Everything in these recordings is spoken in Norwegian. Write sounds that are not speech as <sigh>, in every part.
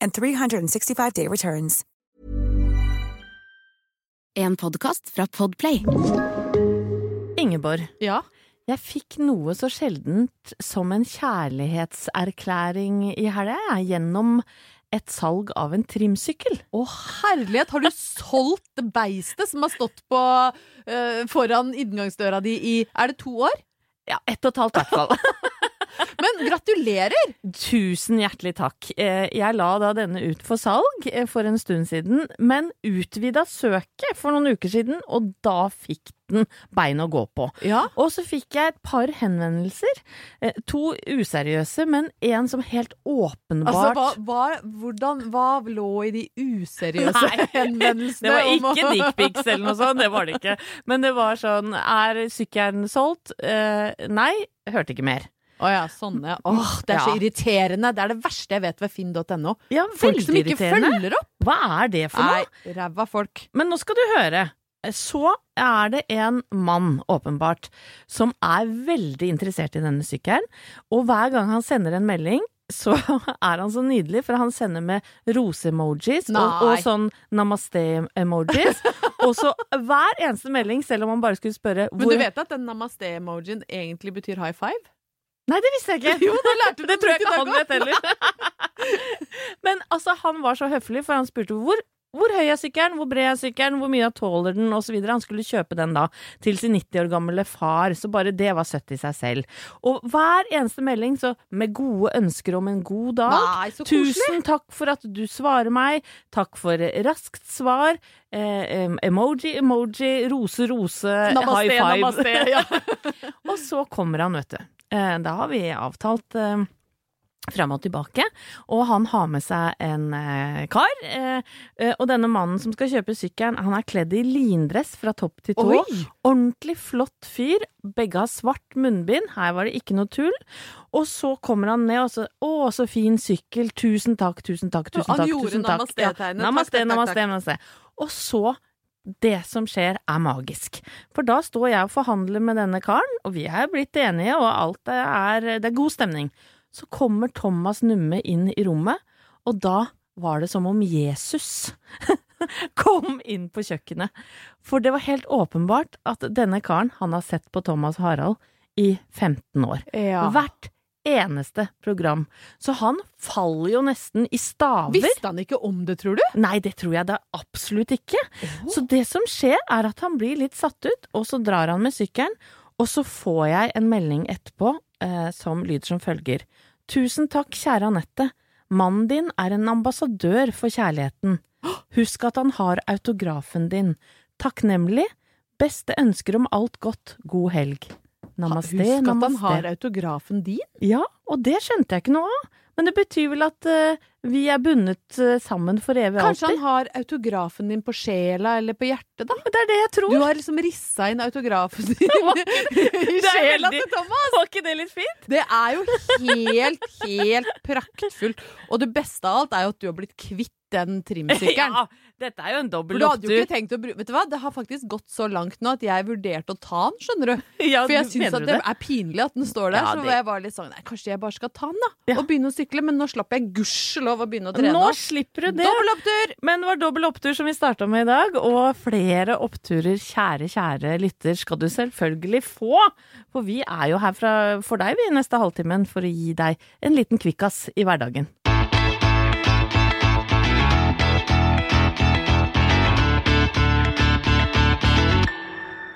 and 365-day returns. En podkast fra Podplay. Ingeborg, Ja. jeg fikk noe så sjeldent som en kjærlighetserklæring i helga, gjennom et salg av en trimsykkel. Å herlighet, har du solgt det beistet som har stått på uh, foran inngangsdøra di i Er det to år? Ja, ett og et halvt i hvert fall. <laughs> Men gratulerer! Tusen hjertelig takk. Eh, Jeg la da denne ut for salg eh, for en stund siden, men utvida søket for noen uker siden, og da fikk den bein å gå på. Ja. Og så fikk jeg et par henvendelser. eh, To useriøse, men en som helt åpenbart Altså, hva, hva, hvordan, hva lå i de useriøse Nei, <laughs> henvendelsene? Det var ikke dickpics eller noe sånt, det var det ikke. Men det var sånn Er sykkelen solgt? Nei, hørte ikke mer. Å ja, sånne. Åh, det er så Ja. irriterende. Det er det verste jeg vet ved finn.no. Ja, Folk som ikke følger opp. Hva er det for noe? Nei, ræva folk. Men nå skal du høre. Så er det en mann, åpenbart, som er veldig interessert i denne sykkelen. Og hver gang han sender en melding, så <laughs> er han så nydelig, for han sender med rose-emojis og, og sånn namaste-emojis. <laughs> og så hver eneste melding, selv om han bare skulle spørre Men du vet at den namaste-emojien egentlig betyr high five? Nei, det visste jeg ikke. <laughs> Jo, det lærte du det tror jeg ikke han vet heller. <laughs> Men altså, han var så høflig, for han spurte hvor, hvor høy er sykkelen, hvor bred er sykkelen, hvor mye tåler den, osv. Han skulle kjøpe den da til sin 90 år gamle far, så bare det var søtt i seg selv. Og hver eneste melding, så med gode ønsker om en god dag. Nei, så koselig. Tusen takk for at du svarer meg. Takk for raskt svar. Eh, emoji, emoji, rose, rose, Namaste, high five. namaste, <laughs> ja. og så kommer han, vet du. Eh, Da har vi avtalt eh, fram og tilbake, og han har med seg en eh, kar. Og denne mannen som skal kjøpe sykkelen, han er kledd i lindress fra topp til tå. Oi! Ordentlig flott fyr. Begge har svart munnbind. Her var det ikke noe tull. Og så kommer han ned og så Å, så fin sykkel. Tusen takk, tusen takk, tusen Han gjorde takk. namaste-tegnet. Ja, namaste, Takk, takk, takk, namaste, namaste. Og så det som skjer er magisk. For da står jeg og forhandler med denne karen, og vi er blitt enige, og alt er, det er god stemning. Så kommer Thomas Numme inn i rommet, og da var det som om Jesus <laughs> kom inn på kjøkkenet. For det var helt åpenbart at denne karen, han har sett på Thomas Harald i 15 år. Ja. Hvert eneste program. Så han faller jo nesten i staver. Visste han ikke om det, tror du? Nei, det tror jeg da absolutt ikke. Så det som skjer, er at han blir litt satt ut, og så drar han med sykkelen, og så får jeg en melding etterpå eh, som lyder som følger. Tusen takk, kjære Anette. Mannen din er en ambassadør for kjærligheten. Husk at han har autografen din. Takknemlig. Beste ønsker om alt godt. God helg. Namaste, Husk at han har autografen din. Ja, og det skjønte jeg ikke noe av. Men det betyr vel at uh, Vi er bundet uh, sammen for evig og Kanskje han har autografen din på sjela eller på hjertet, da? Det er det jeg tror. Du har liksom rissa inn autografen din <laughs> <laughs> i sjela til Thomas! Var ikke det litt fint? Det er jo helt, helt praktfullt. Og det beste av alt er jo at du har blitt kvitt den <laughs> trimsykkelen. Ja, dette er jo en dobbel du hadde jo opptur. Vet du hva, det har faktisk gått så langt nå at jeg vurderte å ta den, skjønner du. <laughs> Ja, For jeg syns det? det er pinlig at den står der. Ja, så det- jeg var litt sånn Nei, kanskje jeg bare skal ta den, da. Ja. Og begynne å sykle. Men nå slapp jeg gudskjelov å begynne å trene. Nå slipper du det. Dobbel opptur! Men det var dobbel opptur som vi starta med i dag, og flere oppturer, kjære, kjære lytter, skal du selvfølgelig få. For vi er jo her fra, for deg vi neste halvtimen for å gi deg en liten kvikkas i hverdagen.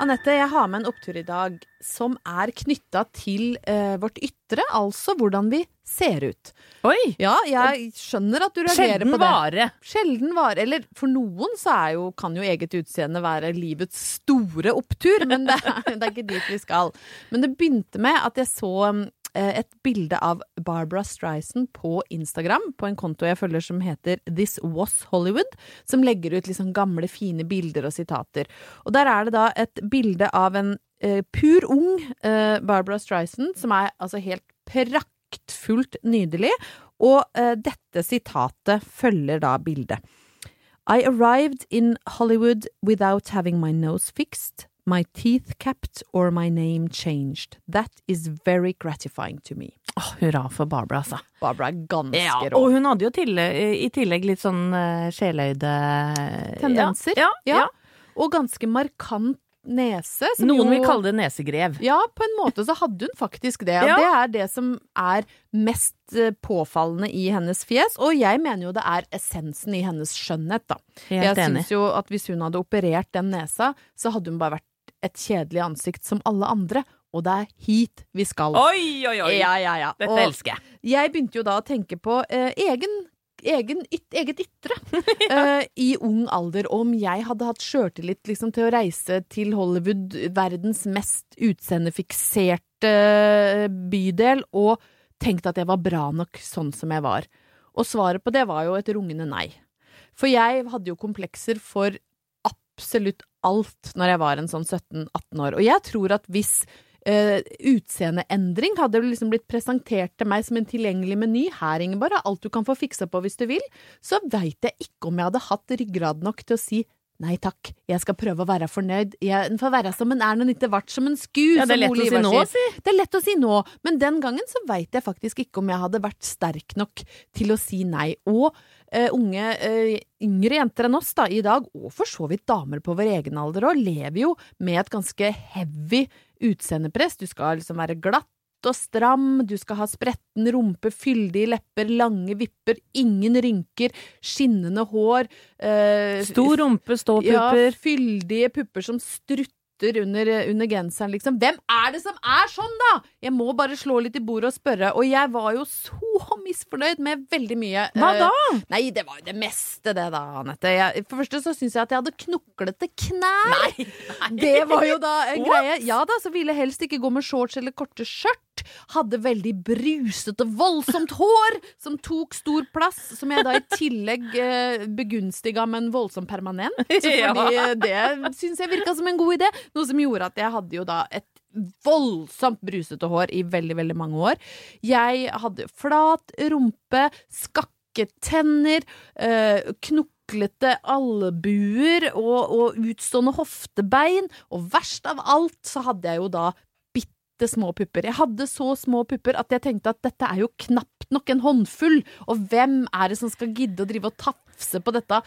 Anette, jeg har med en opptur i dag som er knytta til eh, vårt ytre, altså hvordan vi ser ut. Oi! Ja, jeg skjønner at du reagerer Sjelden på det. vare. Sjelden vare. Eller for noen så jo, kan jo eget utseende være livets store opptur, men det er, <laughs> det er ikke dit vi skal. Men det begynte med at jeg så et bilde av Barbara Streisand på Instagram, på en konto jeg følger som heter This Was Hollywood, som legger ut liksom gamle, fine bilder og sitater. Og der er det da et bilde av en eh, pur ung eh, Barbara Streisand, som er altså helt praktfullt nydelig, og eh, dette sitatet følger da bildet. I arrived in Hollywood without having my nose fixed, my teeth kept or my name changed. That is very gratifying to me. Åh, hurra for Barbara, altså. Barbara er ganske Ja, rå. og hun hadde jo til, i tillegg litt sånn uh, sjeløyde Tendenser. Ja, ja, Ja. Og ganske markant nese. Noen jo- vil kalle det nesegrev. Ja, på en måte så hadde hun faktisk det. <laughs> Ja. det er det som er mest eh, påfallende i hennes fjes. Og jeg mener jo det er essensen i hennes skjønnhet, da. Helt jeg syns jo at hvis hun hadde operert den nesa, så hadde hun bare vært et kjedelig ansikt som alle andre. Og det er hit vi skal. Oi, oi, oi! Ja, ja, ja. Dette Og elsker jeg. jeg begynte jo da å tenke på eh, egen Egen, yt, eget ytre <laughs> eh, i ung alder. Og om jeg hadde hatt sjøltillit liksom, til å reise til Hollywood, verdens mest utseendefikserte eh, bydel, og tenkt at jeg var bra nok sånn som jeg var. Og svaret på det var jo et rungende nei. For jeg hadde jo komplekser for absolutt alt når jeg var en sånn 17-18 år. Og jeg tror at hvis uh, utseendeendring hadde liksom blitt presentert til meg som en tilgjengelig meny, her Ingeborg, er alt du kan få fiksa på hvis du vil, så veit jeg ikke om jeg hadde hatt ryggrad nok til å si Nei takk, jeg skal prøve å være fornøyd. Jeg får være som en er når den ikke vart som en sku. Ja, det er lett å si nå, si. Det er lett å si nå, men den gangen så veit jeg faktisk ikke om jeg hadde vært sterk nok til å si nei. Og eh, unge, uh, yngre jenter enn oss da, i dag, og for så vidt damer på vår egen alder òg, lever jo med et ganske heavy utseendepress. Du skal liksom være glatt og stram, du skal ha spretten rumpe, fyldige lepper, lange vipper, ingen rynker, skinnende hår eh, Stor rumpe, ståpupper. ja, fyldige pupper som strutter under, under genseren, liksom. Hvem er det som er sånn, da?! Jeg må bare slå litt i bordet og spørre. Og jeg var jo så misfornøyd med veldig mye. Hva da? da? Nei, det var jo det meste, det da, Anette. Jeg, for første så syns jeg at jeg hadde knoklete knær. Nei, nei. Det var jo da en greie. Ja da, så ville jeg helst ikke gå med shorts eller korte skjørt. Hadde veldig brusete, voldsomt hår som tok stor plass. Som jeg da i tillegg eh, begunstiga med en voldsom permanent. <laughs> Fordi Ja. eh, det syns jeg virka som en god idé. Noe som gjorde at jeg hadde jo da et voldsomt brusete hår i veldig, veldig mange år. Jeg hadde flat rumpe, skakke tenner, eh, knoklete albuer og, og utstående hoftebein. Og verst av alt så hadde jeg jo da små pupper. Jeg hadde så små pupper at jeg tenkte at dette er jo knapt nok en håndfull. Og hvem er det som skal gidde å drive og tafse på dette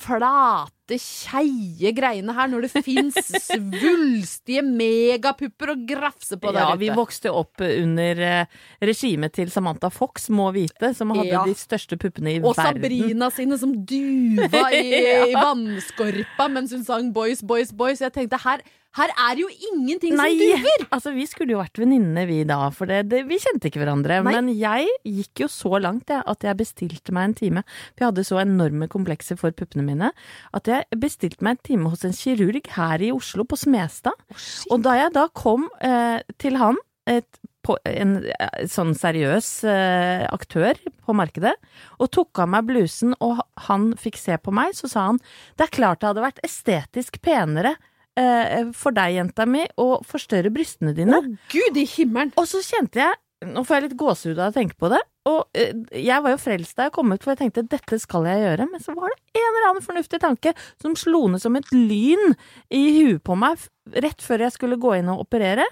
flate, keie greiene her, når det fins <laughs> svulstige megapupper å grafse på der Ja, ute? vi vokste opp under eh, regimet til Samantha Fox, må vite, som hadde Ja. de største puppene i og verden. Sabrina sine som duva <laughs> i, i vannskorpa mens hun sang Boys, Boys, Boys. Jeg tenkte her, her er jo ingenting Nei, som duver! <laughs> altså vi skulle jo vært venninner vi da, for det, det, vi kjente ikke hverandre. Nei. Men jeg gikk jo så langt jeg, at jeg bestilte meg en time. For jeg hadde så enorme komplekser for puppene mine at jeg bestilte meg en time hos en kirurg her i Oslo, på Smestad. Og da jeg da kom eh, til han et på en eh, sånn seriøs eh, aktør på markedet, og tok av meg blusen, og han fikk se på meg, så sa han det er klart det hadde vært estetisk penere eh, for deg, jenta mi, å forstørre brystene dine. Å gud i himmelen! Og så kjente jeg Nå får jeg litt gåsehud av å tenke på det. Og eh, jeg var jo frelst da jeg kom ut, for jeg tenkte dette skal jeg gjøre. Men så var det en eller annen fornuftig tanke som slo ned som et lyn i huet på meg rett før jeg skulle gå inn og operere.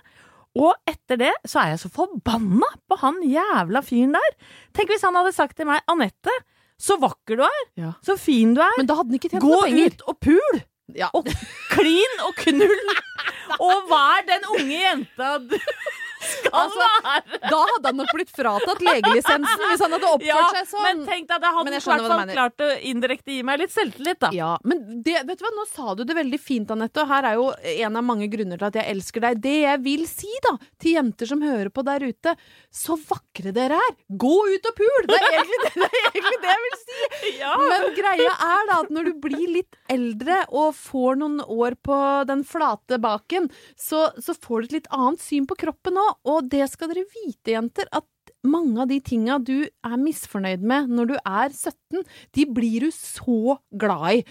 Og etter det så er jeg så forbanna på han jævla fyren der. Tenk hvis han hadde sagt til meg, Anette, så vakker du er, Ja. så fin du er, gå ut og pul! Ja. Og klin og knull! <laughs> Og vær den unge jenta du Altså, være! Da hadde han nok blitt fratatt legelisensen hvis han hadde oppført Ja, seg sånn. men tenk deg, det hadde i hvert fall klart å indirekte gi meg litt selvtillit, da. Ja, men det, vet du hva, nå sa du det veldig fint, Anette, og her er jo en av mange grunner til at jeg elsker deg. Det jeg vil si, da, til jenter som hører på der ute, så vakre dere er! Gå ut og pul! Det er egentlig det, det, er egentlig det jeg vil si! <laughs> Ja. Men greia er da at når du blir litt eldre og får noen år på den flate baken, så, så får du et litt annet syn på kroppen òg, og det skal dere vite, jenter, at mange av de tinga du er misfornøyd med når du er 17, de blir du så glad i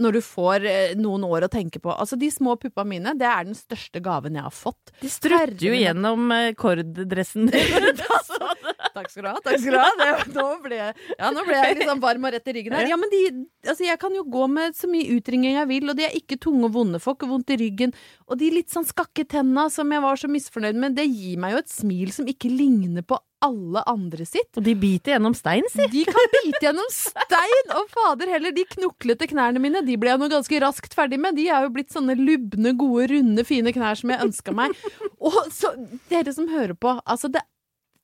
når du får eh, noen år å tenke på. Altså, de små puppa mine, det er den største gaven jeg har fått. De strutter jo gjennom eh, korddressen din. <laughs> <laughs> Takk skal du ha. takk skal du ha det, nå, ble ja, nå ble jeg liksom varm og rett i ryggen her. Ja, men de, altså, Jeg kan jo gå med så mye utringning jeg vil, og de er ikke tunge og vonde. Får ikke vondt i ryggen. Og de litt sånn skakke tenna som jeg var så misfornøyd med, det gir meg jo et smil som ikke ligner på alle andre sitt. Og de biter gjennom stein, si. De kan bite gjennom stein! Og fader heller, de knoklete knærne mine de ble jeg nå ganske raskt ferdig med. De er jo blitt sånne lubne, gode, runde, fine knær som jeg ønska meg. Og så, dere som hører på, altså det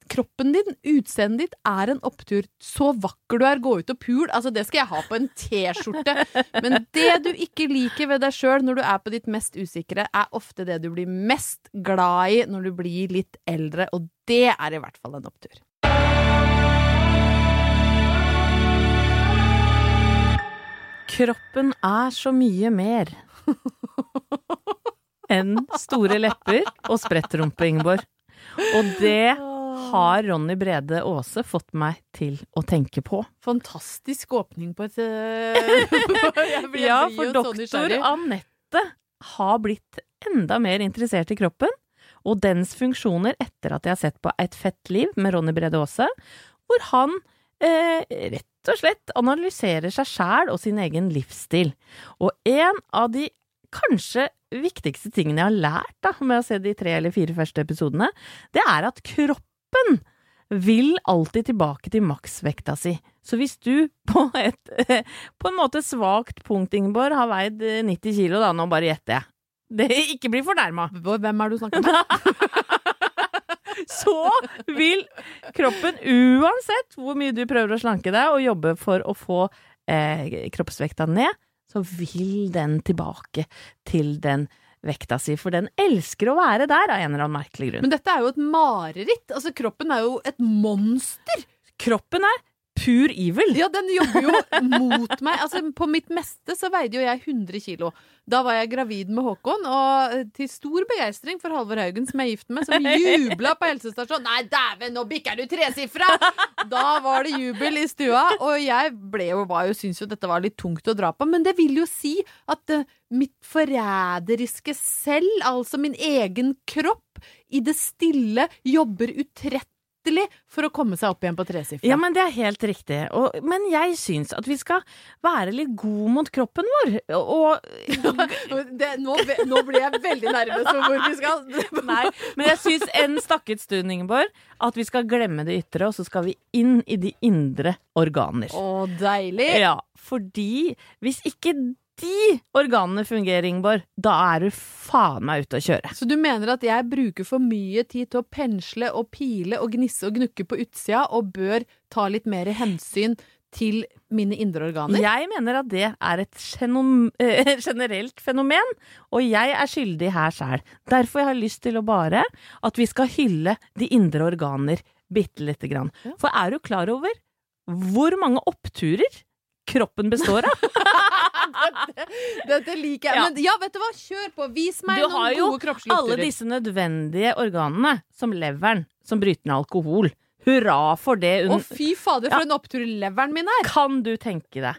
Kroppen din, utseendet ditt, er en opptur. Så vakker du er, gå ut og pul. Altså, det skal jeg ha på en T-skjorte. Men det du ikke liker ved deg sjøl når du er på ditt mest usikre, er ofte det du blir mest glad i når du blir litt eldre, og det er i hvert fall en opptur. Kroppen er så mye mer enn store lepper og sprettrumpe, Ingeborg. Og det har Ronny Brede Aase fått meg til å tenke på. Fantastisk åpning på et eh, <laughs> Ja, for doktor. Anette har blitt enda mer interessert i kroppen og dens funksjoner etter at jeg har sett på Et fett liv med Ronny Brede Aase, hvor han eh, rett og slett analyserer seg sjæl og sin egen livsstil. Og en av de kanskje viktigste tingene jeg har lært da, med å se de tre eller fire første episodene, det er at kroppen vil alltid tilbake til maksvekta si. Så hvis du <laughs> på et på en måte svakt punkt, Ingeborg, har veid eh, 90 kilo, da, nå bare gjetter jeg. Det, <laughs> ikke bli fornærma. Hvem er du snakker med? <laughs> Så vil kroppen, uansett hvor mye du prøver å slanke deg og jobbe for å få eh, kroppsvekta ned, så vil den tilbake til den vekta si, for den elsker å være der av en eller annen merkelig grunn. Men dette er jo et mareritt. Altså, kroppen er jo et monster. kroppen er pur evil. Ja, den jobber jo mot meg. Altså, på mitt meste så veide jo jeg 100 kilo. Da var jeg gravid med Håkon, og eh, til stor begeistring for Halvor Haugen, som jeg er gift med, som <laughs> jubla på helsestasjonen. Nei, dæven, nå bikker du tresifra! Da var det jubel i stua, og jeg ble jo, var jo, syntes jo dette var litt tungt å dra på. Men det vil jo si at uh, mitt forræderiske selv, altså min egen kropp, i det stille jobber utrettelig for å komme seg opp igjen på tresifra. Ja, men det er helt riktig. Og, men jeg syns at vi skal være litt gode mot kroppen vår. Og <laughs> Det, nå, nå blir jeg veldig nervøs for hvor vi skal. <laughs> Nei, men jeg syns en stakket stund, Ingeborg, at vi skal glemme det ytre, og så skal vi inn i de indre organer. Å, deilig! Ja, fordi hvis ikke de organene fungerer, Ingeborg, da er du faen meg ute å kjøre. Så du mener at jeg bruker for mye tid til å pensle og pile og gnisse og gnukke på utsida, og bør ta litt mer hensyn til mine indre organer? Jeg mener at det er et genom, <laughs> eh, generelt fenomen, og jeg er skyldig her sjæl. Derfor jeg har lyst til å bare at vi skal hylle de indre organer bitte lite grann. Ja. For er du klar over hvor mange oppturer kroppen består av? <laughs> dette, <laughs> dette liker jeg. Ja. Men ja, vet du hva, kjør på. Vis meg Du har kroppslukter. jo har jo alle disse nødvendige organene, som leveren, som bryter ned alkohol. Hurra for det. Å, fy fader, for en opptur leveren min er. kan du tenke deg.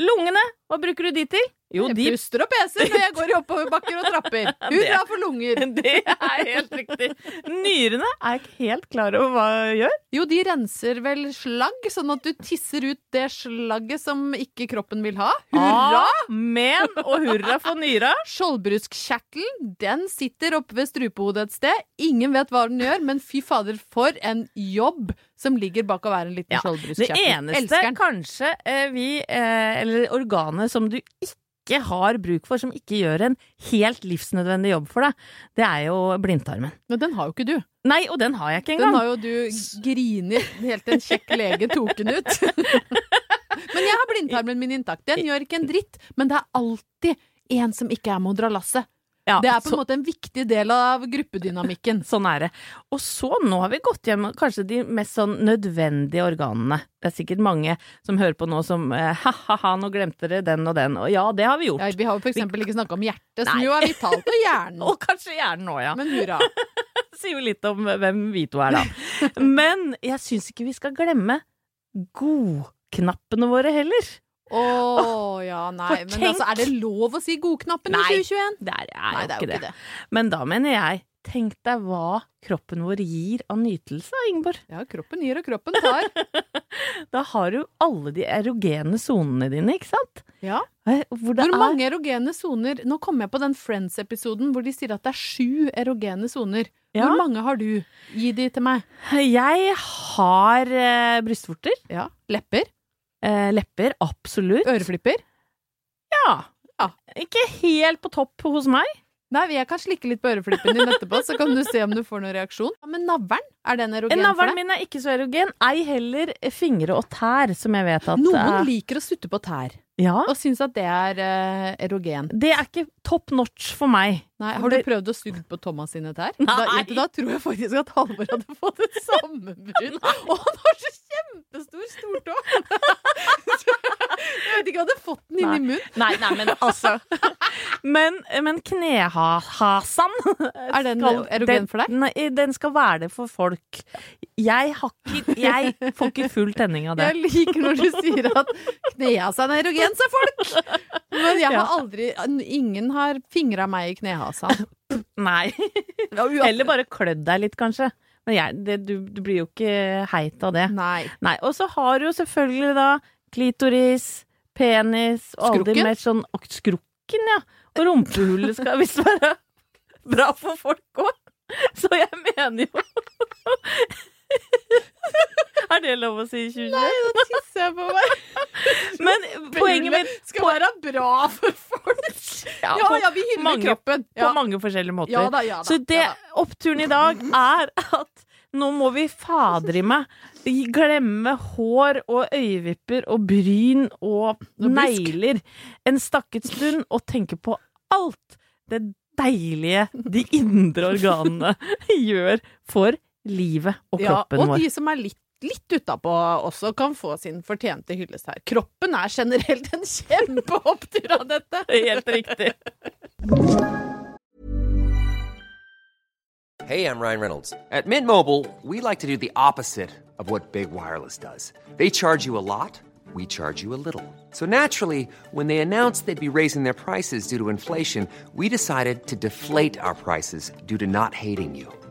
Lungene, hva bruker du de til? Jo, Jeg de puster og peser når jeg går i oppoverbakker og trapper. <laughs> Hurra for lunger. <laughs> Det er helt riktig. Nyrene er ikke helt klar over hva de gjør. Jo, de renser vel slagg, sånn at du tisser ut det slagget som ikke kroppen vil ha. Hurra! Amen og hurra for nyra. Skjoldbruskkjertelen, den sitter oppe ved strupehodet et sted. Ingen vet hva den gjør, men fy fader, for en jobb som ligger bak å være en liten Ja, Det eneste kanskje eh, vi, eh, eller organet som du ikke har bruk for, som ikke gjør en helt livsnødvendig jobb for deg, det er jo blindtarmen. Men den har jo ikke du. Nei, og den har jeg ikke engang. Den har jo du grinet helt til en kjekk lege tok den ut. <laughs> men jeg har blindtarmen min intakt. Den gjør ikke en dritt, men det er alltid en som ikke er med å dra lasset. Ja, Det er på så- en måte en viktig del av gruppedynamikken. <laughs> Sånn er det. Og så, nå har vi gått gjennom kanskje de mest sånn nødvendige organene. Det er sikkert mange som hører på nå som eh, <laughs> ha-ha-ha, nå glemte dere den og den. Og ja, det har vi gjort. Ja, vi har jo for eksempel ikke snakka om hjertet, som Nei. jo er vitalt, og hjernen. <laughs> Og kanskje hjernen òg, ja. Men hurra. sier jo litt om hvem vi to er, da. Men jeg syns ikke vi skal glemme godknappene våre heller. Å ja, nei. Men altså, er det lov å si godknappen i Nei. 2021? Det er, er Nei, jo det er ikke det. Men da mener jeg, tenk deg hva kroppen vår gir av nytelse, Ingeborg. Ja, kroppen gir og kroppen tar. <laughs> Da har du alle de erogene sonene dine, ikke sant? Ja. Hvor det Hvor er mange erogene soner Nå kom jeg på den Friends-episoden hvor de sier at det er sju erogene soner. Ja. Hvor mange har du? Gi de til meg. Jeg har eh, brystvorter. Ja. Lepper? Eh, lepper, absolutt. Øreflipper? Ja. Ja. Ikke helt på topp hos meg. Nei, jeg kan slikke litt på øreflippen din etterpå, så kan du se om du får noen reaksjon. Men navlen, er den erogen for deg? Navlen min er ikke så erogen. Ei heller fingre og tær, som jeg vet at Noen eh, liker å sutte på tær, Ja. og syns at det er uh, erogen. Det er ikke top notch for meg. Nei, Har du prøvd å sugge på Thomas sine tær? Nei. Da, da tror jeg faktisk at Halvor hadde fått et sammenbrudd. <laughs> Og han har så kjempestor stortå! jeg vet ikke, jeg hadde fått den inn i munnen. Nei, nei, men altså Men, men knehasan Er den erogen for deg? Nei, den skal være det for folk. Jeg har ikke Jeg får ikke full tenning av det. Jeg liker når du sier at knehasan er erogen, sa folk! Men jeg har aldri Ingen har fingra meg i knehasan. Nei. Eller bare klødd deg litt, kanskje. Men jeg, det, du, du blir jo ikke heit av det. Nei. Nei, Og så har du jo selvfølgelig da klitoris, penis og alle de mer sånn Skrukken, ja. Og rumpehullet skal visst være bra for folk òg. Så jeg mener jo <laughs> Er det lov å si i 2021? Nei, nå tisser jeg på meg. <laughs> Men poenget mitt skal være bra for folk. ja, Ja, ja, vi hyller mange- kroppen. på mange forskjellige måter. Ja da, ja da. Så det, oppturen i dag er at nå må vi fader i meg glemme hår og øyevipper og bryn Og negler en stakket stund og tenke på alt det deilige de indre organene <laughs> gjør for livet og Ja, kroppen og vår. de som er litt, litt utapå også, kan få sin fortjente hyllest her. Kroppen er generelt en <laughs> kjempeopptur av dette. Helt riktig. Hey, I'm Ryan Reynolds. At Mint Mobile, we like to do the opposite of what Big Wireless does. They charge you a lot, we charge you a little. So naturally, when they announced they'd be raising their prices due to inflation, we decided to deflate our prices due to not hating you.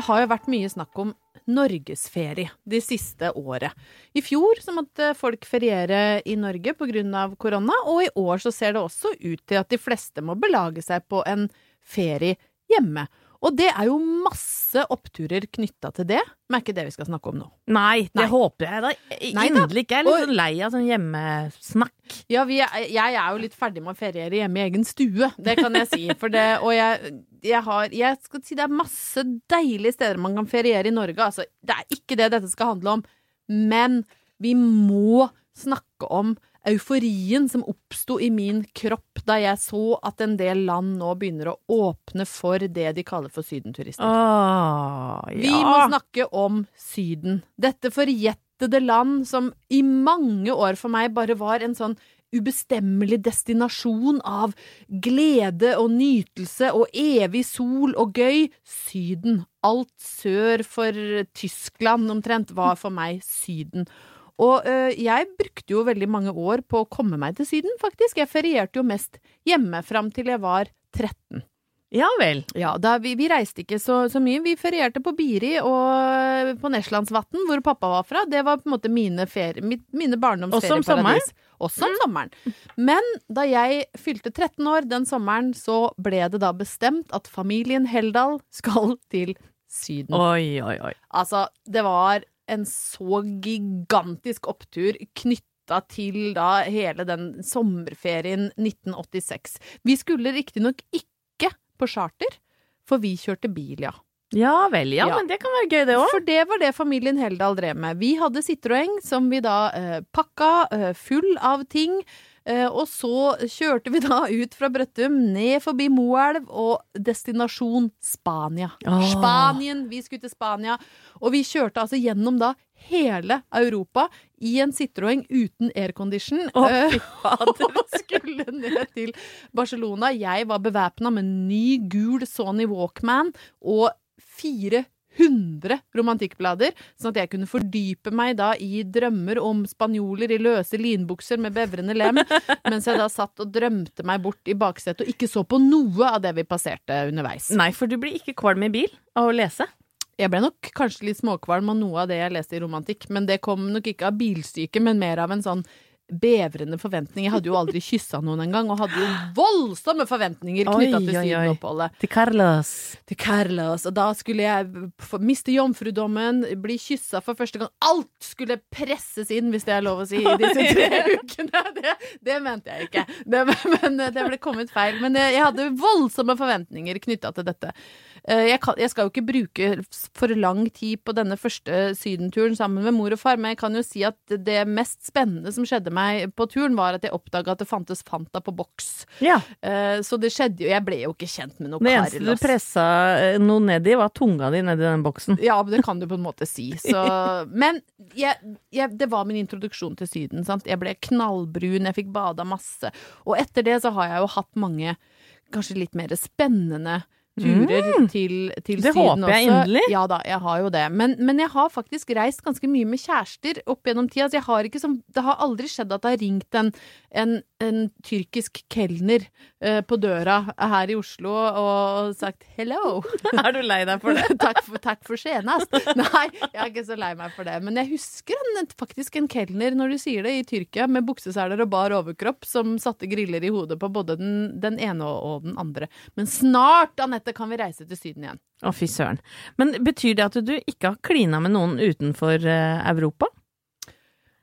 Det har jo vært mye snakk om norgesferie de siste året. I fjor så måtte folk feriere i Norge pga. korona, og i år så ser det også ut til at de fleste må belage seg på en ferie hjemme. Og det er jo masse oppturer knytta til det, men er ikke det vi skal snakke om nå. Nei, det Nei. håper jeg da inderlig ikke. Jeg er litt sånn lei av sånn hjemmesnakk. Ja, vi er, jeg er jo litt ferdig med å feriere hjemme i egen stue, det kan jeg si. For det, og jeg, jeg har Jeg skal si det er masse deilige steder man kan feriere i Norge. Altså, det er ikke det dette skal handle om. Men vi må snakke om euforien som oppsto i min kropp da jeg så at en del land nå begynner å åpne for det de kaller for sydenturister. Åh, ja. Vi må snakke om Syden. Dette forjettede land som i mange år for meg bare var en sånn ubestemmelig destinasjon av glede og nytelse og evig sol og gøy. Syden. Alt sør for Tyskland omtrent var for meg Syden. Og øh, jeg brukte jo veldig mange år på å komme meg til Syden, faktisk. Jeg ferierte jo mest hjemme fram til jeg var 13. Ja vel. Ja, da, vi, vi reiste ikke så, så mye. Vi ferierte på Biri og på Neslandsvatn, hvor pappa var fra. Det var på en måte mine, ferie, mine Også om sommeren? Også om sommeren. Men da jeg fylte 13 år den sommeren, så ble det da bestemt at familien Heldal skal til Syden. Oi, oi, oi. Altså, det var en så gigantisk opptur knytta til da hele den sommerferien 1986. Vi skulle riktignok ikke på charter, for vi kjørte bil, ja. Ja vel, ja, Ja. men det kan være gøy det òg. For det var det familien Heldal drev med. Vi hadde Citroën som vi da eh, pakka eh, full av ting. Eh, og så kjørte vi da ut fra Brøttum, ned forbi Moelv og destinasjon Spania. Oh. Spanien! Vi skulle til Spania. Og vi kjørte altså gjennom da hele Europa i en Citroën uten aircondition. Oh, <laughs> og skulle ned til Barcelona. Jeg var bevæpna med ny gul Sony Walkman og 400 romantikkblader, sånn at jeg kunne fordype meg da i drømmer om spanjoler i løse linbukser med bevrende lem, <laughs> mens jeg da satt og drømte meg bort i baksetet og ikke så på noe av det vi passerte underveis. Nei, for du blir ikke kvalm i bil av å lese. Jeg ble nok kanskje litt småkvalm av noe av det jeg leste i romantikk, men det kom nok ikke av bilsyke, men mer av en sånn bevrende forventninger. Jeg hadde jo aldri kyssa noen engang, og hadde jo voldsomme forventninger knytta til sydenoppholdet. Til Carlos. Til Carlos, og da skulle jeg miste jomfrudommen, bli kyssa for første gang. Alt skulle presses inn, hvis det er lov å si, i disse tre <laughs> ukene. Det, det mente jeg ikke, det, men det ble kommet feil. Men jeg, jeg hadde voldsomme forventninger knytta til dette. Eh, Jeg, kan, jeg skal jo ikke bruke for lang tid på denne første sydenturen sammen med mor og far, men jeg kan jo si at det mest spennende som skjedde meg på turen, var at jeg oppdaga at det fantes Fanta på boks. Ja. Eh, Så det skjedde jo Jeg ble jo ikke kjent med noe Det eneste du pressa eh, noe ned i, var tunga di nedi den boksen. Ja, det kan du på en måte si. Så, <laughs> men jeg, jeg, det var min introduksjon til Syden. Sant? Jeg ble knallbrun, jeg fikk bada masse. Og etter det så har jeg jo hatt mange kanskje litt mer spennende turer til, til Mm. Det Syden håper jeg også. inderlig. Ja da, jeg har jo det. Men, men jeg har faktisk reist ganske mye med kjærester opp gjennom tida. Så jeg har ikke som, det har aldri skjedd at det har ringt en, en, en tyrkisk kelner eh, på døra her i Oslo og sagt 'hello'. <laughs> Er du lei deg for det? <laughs> takk, for, takk for senest. Nei, jeg er ikke så lei meg for det. Men jeg husker en, faktisk en kelner, når du sier det, i Tyrkia med bukseseler og bar overkropp, som satte griller i hodet på både den, den ene og den andre. Men snart, Anette, kan vi reise til Syden igjen. Å, fy søren. Men betyr det at du ikke har klina med noen utenfor uh, Europa?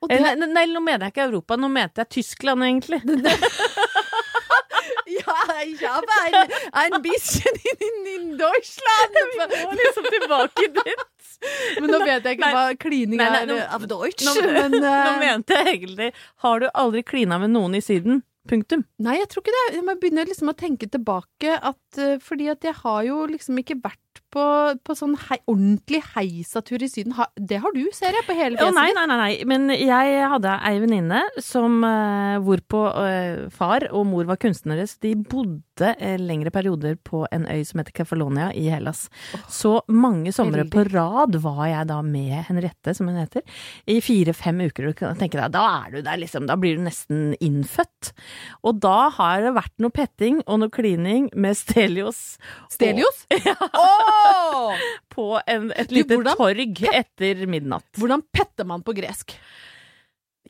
Det, Eller, nei, nå mener jeg ikke Europa, nå mente jeg Tyskland, egentlig. <laughs> ja, ich habe ein, ein bisschen in, in Deutschland. Vi må liksom tilbake dit. <laughs> Men nå vet jeg ikke Nei. hva klining Nei, nei, er av Deutsch. Nå, men, <laughs> nå eh, mente jeg egentlig Har du aldri klina med noen i Syden? Punktum. Nei, jeg tror ikke det. Jeg må begynne liksom å tenke tilbake at eh, Fordi at jeg har jo liksom ikke vært på, på sånn hei, ordentlig heisatur i Syden. Ha, det har du, ser jeg, på hele fjeset nei, ditt. nei, nei, nei. Men jeg hadde ei venninne som eh, hvorpå eh, far og mor var kunstnere, så de bodde eh, lengre perioder på en øy som heter Kefalonia i Hellas. Så mange somre på rad var jeg da med Henriette, som hun heter, i fire-fem uker. Du kan tenke deg, da er du der liksom, da blir du nesten innfødt. Og da har det vært noe petting og noe klining med Stelios. Stelios? <laughs> Ja. Oh! På en, et Du, lite hvordan torg etter midnatt. Hvordan petter man på gresk?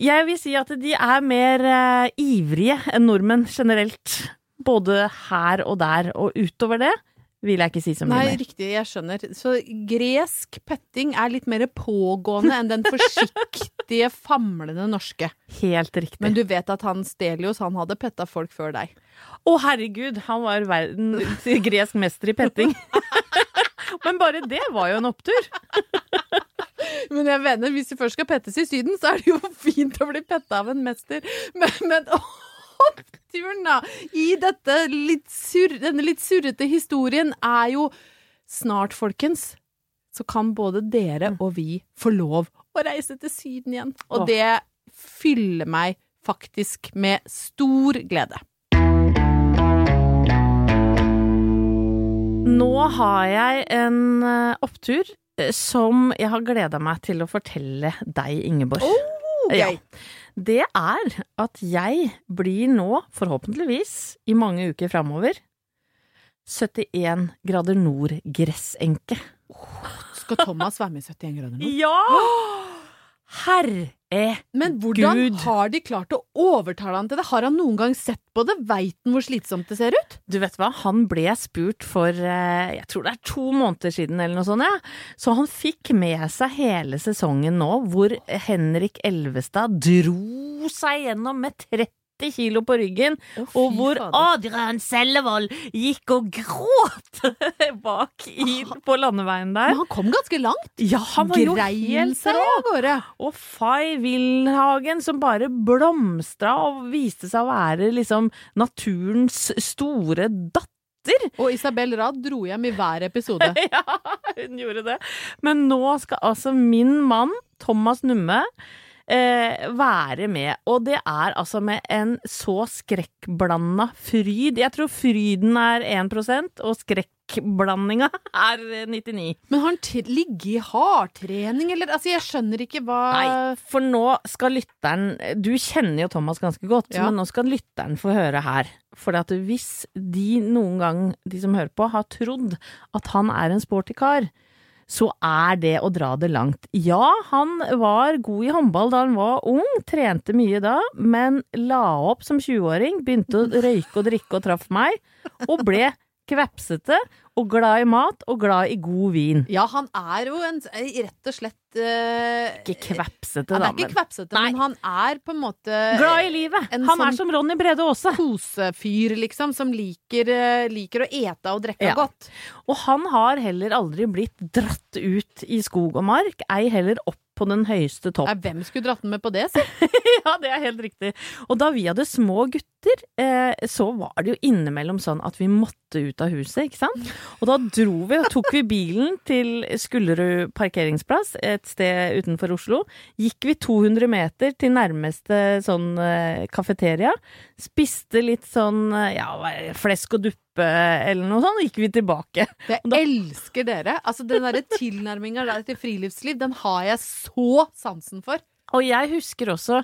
Jeg vil si at de er mer uh, ivrige enn nordmenn generelt. Både her og der. Og utover det vil jeg ikke si så mye Nei, mer. riktig, jeg skjønner. Så gresk petting er litt mer pågående enn den forsiktige, <laughs> famlende norske. Helt riktig. Men du vet at han Stelios, han hadde petta folk før deg. Å herregud, han var verden <laughs> gresk mester i petting. <laughs> Men bare det var jo en opptur. Men jeg mener, hvis du først skal pettes i Syden, så er det jo fint å bli petta av en mester. Men, men oppturen, da, i dette litt sur, denne litt surrete historien, er jo snart, folkens, så kan både dere og vi få lov å reise til Syden igjen. Og Åh. det fyller meg faktisk med stor glede. Nå har jeg en eh, opptur eh, som jeg har gleda meg til å fortelle deg, Ingeborg. Ja. Det er at jeg blir nå, forhåpentligvis, i mange uker framover, 71 grader nord gressenke. Skal Thomas være med i 71 grader nord? Ja! Herre Men hvordan Gud. har de klart å overtale han til det? Har han noen gang sett på det? Veit han hvor slitsomt det ser ut? Du vet hva, han ble spurt for eh, jeg tror det er to måneder siden eller noe sånt, ja. Så han fikk med seg hele sesongen nå, hvor Henrik Elvestad dro seg gjennom med 30 kilo på ryggen, og hvor Adrian Sellevold gikk og gråt <laughs> bak i, på landeveien der. Men han kom ganske langt. Ja, han var jo Grein helt seg av gårde. Og Fay Wilhagen som bare blomstra og viste seg å være liksom naturens store datter. <laughs> Og Isabel Rad dro hjem i hver episode. <laughs> ja, hun gjorde det. Men nå skal altså min mann, Thomas Numme, eh, være med. Og det er altså med en så skrekkblanda fryd. Jeg tror fryden er 1% og skrekkblandinga <laughs> er 99 Men har han ligget i hardtrening, eller? Altså, jeg skjønner ikke hva Nei, for nå skal lytteren Du kjenner jo Thomas ganske godt, Ja. men nå skal lytteren få høre her. For hvis de noen gang, de som hører på, har trodd at han er en sporty kar, så er det å dra det langt. Ja, han var god i håndball da han var ung, trente mye da, men la opp som 20-åring, begynte å røyke og drikke og traff meg, og ble kvepsete og glad i mat og glad i god vin. Ja, han er jo en rett og slett uh, Ikke kvepsete, Han er ikke kvepsete, Nei. men han er på en måte glad i livet. Han er sånn- som Ronny Brede Aase. kosefyr, liksom, som liker, eh, liker å ete og drikke Ja. godt. Og han har heller aldri blitt dratt ut i skog og mark, ei heller opp på den høyeste topp. Nei, hvem skulle dratt den med på det, si? <laughs> ja, det er helt riktig. Og da vi hadde små gutter, eh, så var det jo innimellom sånn at vi måtte ut av huset, ikke sant? Og da dro vi, tok vi bilen til Skullerud parkeringsplass, et sted utenfor Oslo. Gikk vi 200 meter til nærmeste sånn eh, kafeteria, spiste litt sånn, eh, ja, flesk og duppe eller noe sånt, gikk vi tilbake. Jeg da- elsker dere. Altså, den derre tilnærminga der til friluftsliv, den har jeg så sansen for. Og jeg husker også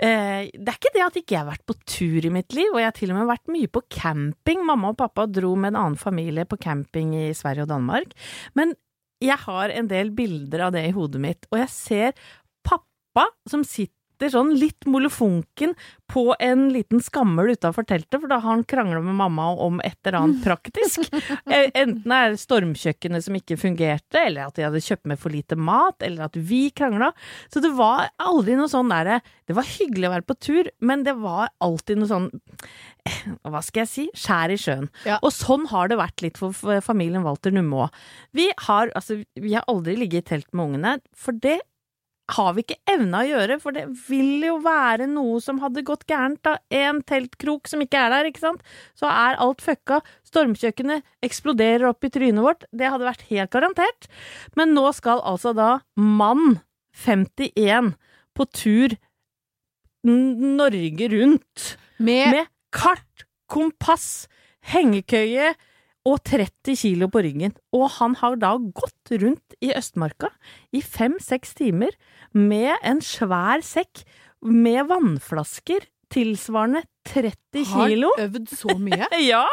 eh, Det er ikke det at ikke jeg har vært på tur i mitt liv, og jeg har til og med vært mye på camping. Mamma og pappa dro med en annen familie på camping i Sverige og Danmark. Men jeg har en del bilder av det i hodet mitt, og jeg ser pappa som sitter sånn litt molefonken på en liten skammel utafor teltet, for da har han krangla med mamma om et eller annet praktisk. <laughs> Eh, Enten er det stormkjøkkenet som ikke fungerte, eller at de hadde kjøpt med for lite mat, eller at vi krangla. Så det var aldri noe sånn derre Det var hyggelig å være på tur, men det var alltid noe sånn eh, hva skal jeg si, skjær i sjøen. Ja. Og sånn har det vært litt for familien Walter Numme òg. Vi altså, vi har aldri ligget i telt med ungene, for det har vi ikke evna å gjøre, for det vil jo være noe som hadde gått gærent, da. En teltkrok som ikke er der, ikke sant. Så er alt fucka. Stormkjøkkenet eksploderer opp i trynet vårt. Det hadde vært helt garantert. Men nå skal altså da mann 51 på tur Norge rundt Med, med kart, kompass, hengekøye og 30 kilo på ryggen. Og han har da gått rundt i Østmarka i fem-seks timer med en svær sekk med vannflasker tilsvarende 30 kilo. Har øvd så mye? <laughs> Ja,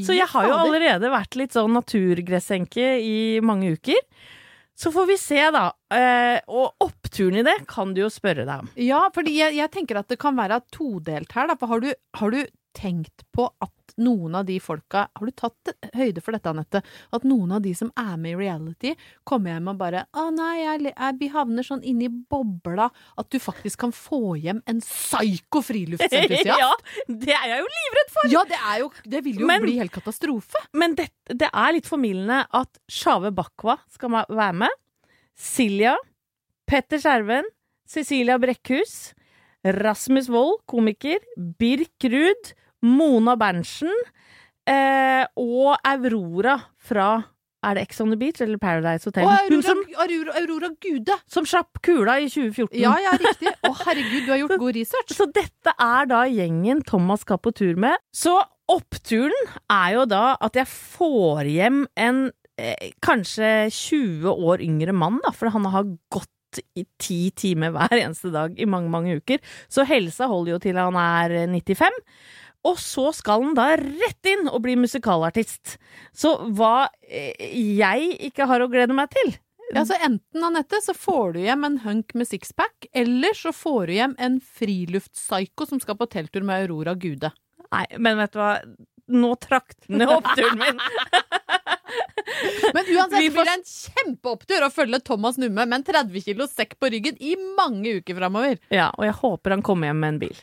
så jeg har jo allerede vært litt sånn naturgressenke i mange uker. Så får vi se, da. Eh, og oppturen i det kan du jo spørre deg om. Ja, fordi jeg, jeg tenker at det kan være todelt her, da. For har du, har du tenkt på at noen av de folka Har du tatt høyde for dette, Anette? At noen av de som er med i reality, kommer hjem og bare Å nei, jeg, jeg, vi havner sånn inni bobla at du faktisk kan få hjem en psyko friluftsentusiast? <laughs> ja, det er jeg jo livredd for! Ja, det, jo, det vil jo Men- bli helt katastrofe. Men det, det er litt formildende at Sjave Bakwa skal være med. Silja, Petter Skjerven, Cecilia Brekkhus, Rasmus Wold, komiker, Birk Ruud, Mona Berntsen eh, og Aurora fra Er det Ex on the Beach eller Paradise Hotel? Og Aurora, som, Aurora, Aurora Gude! som slapp kula i 2014. Ja, ja, riktig. Å herregud, du har gjort god research. Så dette er da gjengen Thomas skal på tur med. Så oppturen er jo da at jeg får hjem en eh, kanskje 20 år yngre mann, da, for han har gått i ti timer hver eneste dag i mange, mange uker. Så helsa holder jo til han er 95. Og så skal han da rett inn og bli musikalartist. Så hva eh, jeg ikke har å glede meg til Ja, så Enten Anette, så får du hjem en hunk med sixpack, eller så får du hjem en friluftspsyko som skal på telttur med Aurora Gude. Nei, men vet du hva? Nå trakk den ned oppturen min. Men uansett Vi så blir det en kjempeopptur å følge Thomas Numme med en 30 kilo sekk på ryggen i mange uker framover. Ja, og jeg håper han kommer hjem med en bil.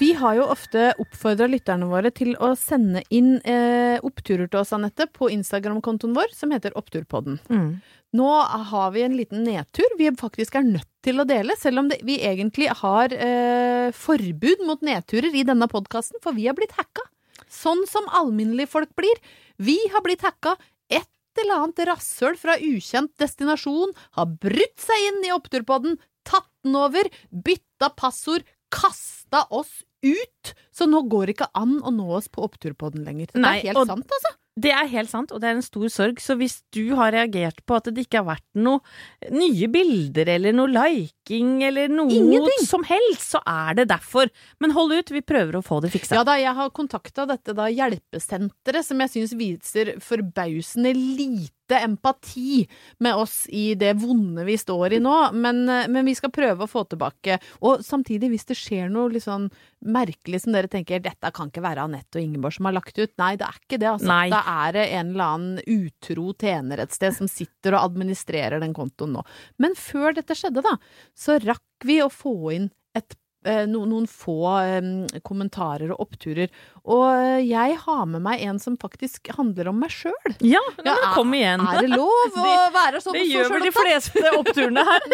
Vi har jo ofte oppfordra lytterne våre til å sende inn eh, oppturer til oss, Anette, på Instagram-kontoen vår, som heter Oppturpodden. Nå har vi en liten nedtur vi faktisk er nødt til å dele, selv om det, vi egentlig har eh, forbud mot nedturer i denne podkasten, for vi har blitt hacka. Sånn som alminnelige folk blir. Vi har blitt hacka. Et eller annet rasshøl fra ukjent destinasjon har brutt seg inn i Oppturpodden, tatt den over, bytta passord, kasta oss ut. Så nå går det ikke an å nå oss på Oppturpodden lenger. Det Nei, er helt og- sant, altså. Det er helt sant, og det er en stor sorg. Så hvis du har reagert på at det ikke har vært noe nye bilder eller noe liking eller noe Ingenting. som helst, så er det derfor. Men hold ut, vi prøver å få det fiksa. Ja da, jeg har kontakta dette da hjelpesenteret, som jeg syns viser forbausende lite empati med oss i det vonde vi står i nå, men, men vi skal prøve å få tilbake. Og samtidig, hvis det skjer noe litt sånn merkelig som dere tenker dette kan ikke være Anette og Ingeborg som har lagt ut, nei, det er ikke det, altså. Nei. Da er det en eller annen utro tjener et sted som sitter og administrerer den kontoen nå. Men før dette skjedde, da, så rakk vi å få inn et eh, no, noen få um, kommentarer og oppturer. Og eh, jeg har med meg en som faktisk handler om meg sjøl. Ja, ja, men kom igjen. Er det lov <laughs> å de, være sånn Det gjør vel de fleste oppturene her.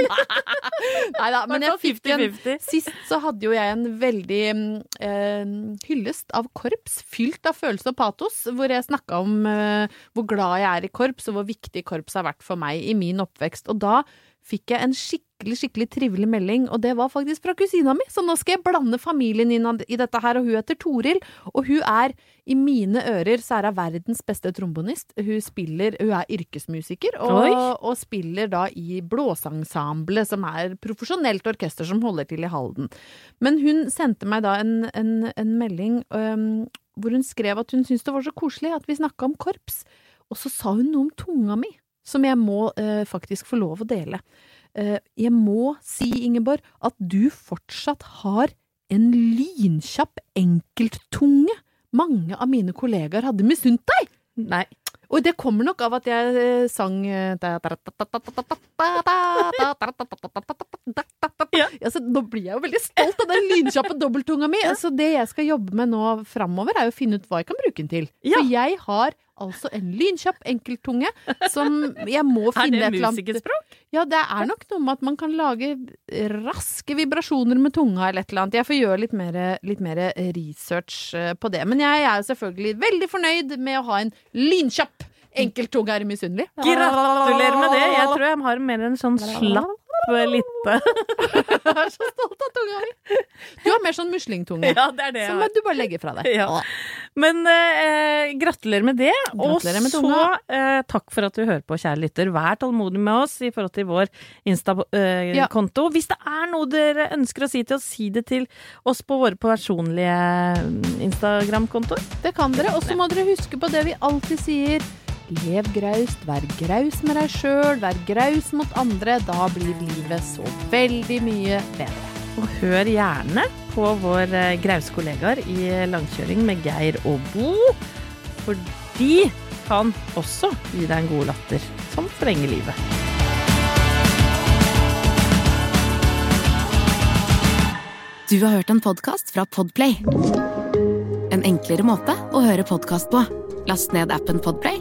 <laughs> Nei da, men jeg fikk en Sist så hadde jo jeg en veldig eh, hyllest av korps, fylt av følelse og patos, hvor jeg snakka om eh, hvor glad jeg er i korps, og hvor viktig korps har vært for meg i min oppvekst. Og da fikk jeg en skikkelig, skikkelig trivelig melding, og det var faktisk fra kusina mi, så nå skal jeg blande familien inn i dette her, og hun heter Toril, og hun er, i mine ører, så er hun verdens beste trombonist. Hun spiller, hun er yrkesmusiker, og, og spiller da i blåsensemblet, som er profesjonelt orkester som holder til i Halden. Men hun sendte meg da en, en, en melding um, hvor hun skrev at hun syntes det var så koselig at vi snakka om korps, og så sa hun noe om tunga mi, som jeg må øh, faktisk få lov å dele. Eh, jeg må si, Ingeborg, at du fortsatt har en lynkjapp enkelttunge. Mange av mine kollegaer hadde misunt deg! Nei. Og det kommer nok av at jeg eh, sang eh, ja, så Nå blir jeg jo veldig stolt av den lynkjappe dobbelttunga mi. Så det jeg skal jobbe med nå framover, er å finne ut hva jeg kan bruke den til. Ja. For jeg har altså en lynkjapp enkelttunge som jeg må <laughs> finne et eller annet Er det musikerspråk? Ja, det er nok noe med at man kan lage raske vibrasjoner med tunga eller et eller annet. Jeg får gjøre litt mer, litt mer research eh, på det. Men jeg er selvfølgelig veldig fornøyd med å ha en lynkjapp enkelttunge. Er du misunnelig? Gratulerer med det. Jeg tror jeg har mer en sånn slapp lite. <laughs> Jeg er så stolt av tunga mi. Du har mer sånn muslingtunge. Ja, det er det som du bare legger fra deg. Ja. Men eh, gratulerer med det. Gratulerer med og så eh, takk for at du hører på, kjære lytter. Vær tålmodig med oss i forhold til vår Insta-konto. Hvis det er noe dere ønsker å si til oss, si det til oss på våre personlige mm, Instagram-kontoer. Det kan dere. Og så må dere huske på det vi alltid sier. Lev graust, vær graus med deg sjøl, vær graus mot andre. Da blir livet så veldig mye bedre. Og hør gjerne på vår grauskollegaer grause kollegaer i langkjøring med Geir og Bo. For de kan også gi deg en god latter som forlenger livet. Du har hørt en podcast fra Podplay. En enklere måte å høre podcast på. Last ned appen Podplay,